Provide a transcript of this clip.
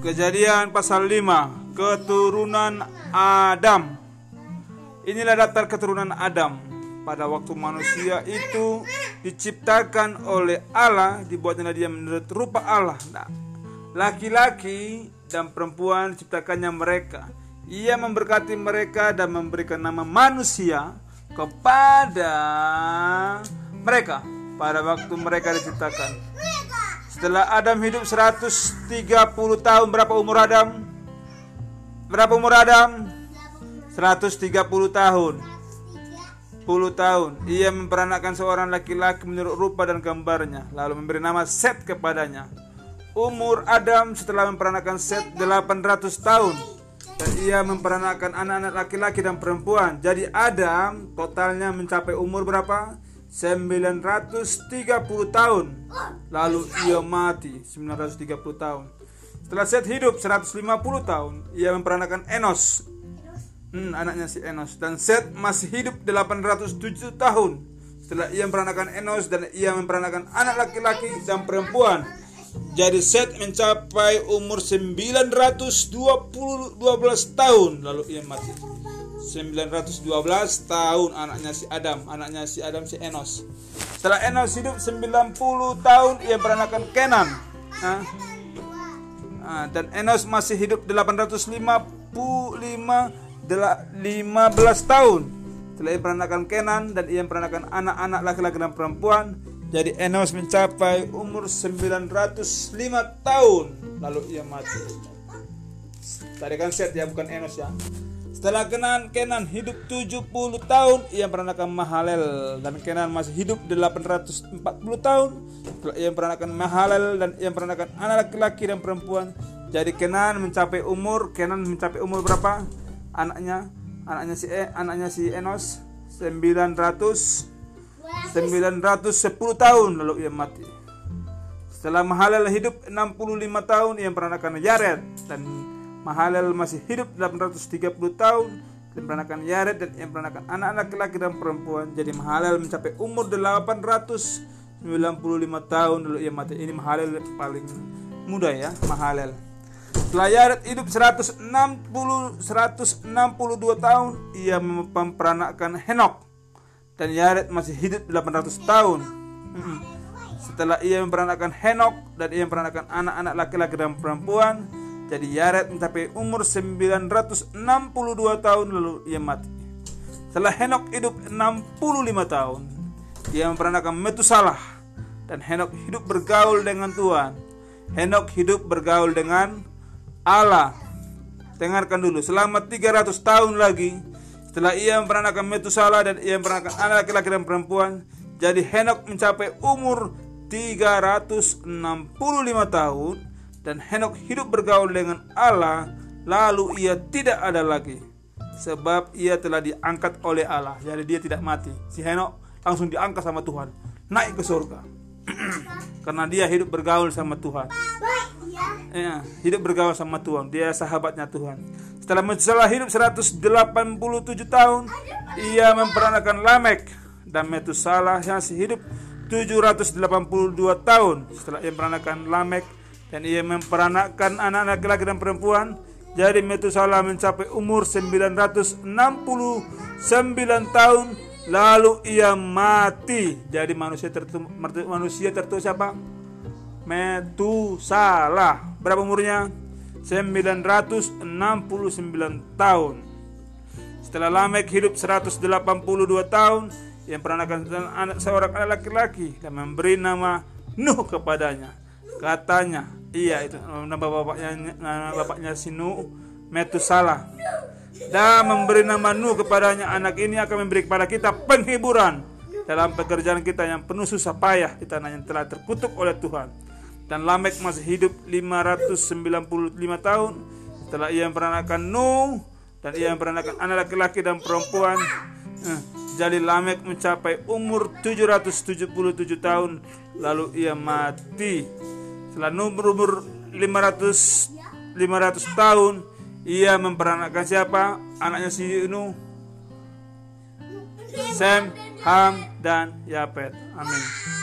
Kejadian pasal 5 Keturunan Adam. Inilah daftar keturunan Adam. Pada waktu manusia itu diciptakan oleh Allah Dibuatnya dia menurut rupa Allah. Nah, Laki-laki dan perempuan diciptakannya mereka. Ia memberkati mereka dan memberikan nama manusia Kepada mereka. Pada waktu mereka diciptakan setelah Adam hidup 130 tahun Berapa umur Adam? Berapa umur Adam? 130 tahun 10 tahun Ia memperanakkan seorang laki-laki menurut rupa dan gambarnya Lalu memberi nama Set kepadanya Umur Adam setelah memperanakkan Set 800 tahun Dan ia memperanakkan anak-anak laki-laki dan perempuan Jadi Adam totalnya mencapai umur berapa? 930 tahun. Lalu ia mati 930 tahun. Setelah Seth hidup 150 tahun Ia memperanakan Enos. Hmm, Anaknya si Enos. Dan Seth masih hidup 807 tahun. Setelah ia memperanakan Enos Dan ia memperanakan anak laki-laki dan perempuan. Jadi Seth mencapai umur 912 tahun. Lalu ia mati 912 tahun anaknya si Adam, anaknya si Adam si Enos. Setelah Enos hidup 90 tahun ia beranakan Kenan. Nah, dan Enos masih hidup 855 15 tahun. Setelah ia beranakan Kenan dan ia beranakan anak-anak laki-laki dan perempuan, jadi Enos mencapai umur 905 tahun lalu ia mati. Tadi kan set ya bukan Enos ya. Setelah Kenan, Kenan hidup 70 tahun, ia memperanakan Mahalel dan Kenan masih hidup 840 tahun. Setelah ia memperanakan Mahalel dan ia memperanakan anak laki-laki dan perempuan. Jadi Kenan mencapai umur, Kenan mencapai umur berapa? Anaknya, anaknya si e, anaknya si Enos 900 910 tahun lalu ia mati. Setelah Mahalel hidup 65 tahun, ia memperanakan Yared dan Mahalel masih hidup 830 tahun dan peranakan Yared dan yang peranakan anak-anak laki-laki dan perempuan. Jadi Mahalel mencapai umur 895 tahun dulu ia mati. Ini Mahalel paling muda ya, Mahalel. Setelah Yared hidup 160 162 tahun, ia memperanakkan Henok. Dan Yared masih hidup 800 tahun. Setelah ia memperanakkan Henok dan ia memperanakkan anak-anak laki-laki dan perempuan, jadi Yared mencapai umur 962 tahun lalu ia mati. Setelah Henok hidup 65 tahun, ia memperanakan Metusalah dan Henok hidup bergaul dengan Tuhan. Henok hidup bergaul dengan Allah. Dengarkan dulu, selama 300 tahun lagi setelah ia memperanakan Metusalah dan ia memperanakan anak laki-laki dan perempuan, jadi Henok mencapai umur 365 tahun dan Henok hidup bergaul dengan Allah lalu ia tidak ada lagi. Sebab ia telah diangkat oleh Allah jadi dia tidak mati. Si Henok langsung diangkat sama Tuhan naik ke surga. Karena dia hidup bergaul sama Tuhan. Ya, hidup bergaul sama Tuhan dia sahabatnya Tuhan. Setelah Metusalah hidup 187 tahun ia memperanakan Lamek dan Metusalah masih hidup 782 tahun. Setelah ia memperanakan Lamek dan ia memperanakkan anak laki-laki dan perempuan. Jadi Metusalah mencapai umur 969 tahun lalu ia mati. Jadi manusia tertu manusia tertua siapa? Metusalah. Berapa umurnya? 969 tahun. Setelah Lamek hidup 182 tahun, yang peranakan anak seorang anak laki-laki dan memberi nama Nuh kepadanya. Katanya, iya itu nama bapaknya nama bapaknya Sinu Metusalah. Dan memberi nama Nuh kepadanya anak ini akan memberi kepada kita penghiburan dalam pekerjaan kita yang penuh susah payah di tanah yang telah terkutuk oleh Tuhan. Dan Lamek masih hidup 595 tahun setelah ia memperanakan Nuh dan ia memperanakan anak laki-laki dan perempuan. Eh, jadi Lamek mencapai umur 777 tahun lalu ia mati setelah umur umur 500 500 tahun ia memperanakkan siapa? Anaknya si Nuh. Sem, Ham dan Yapet. Amin.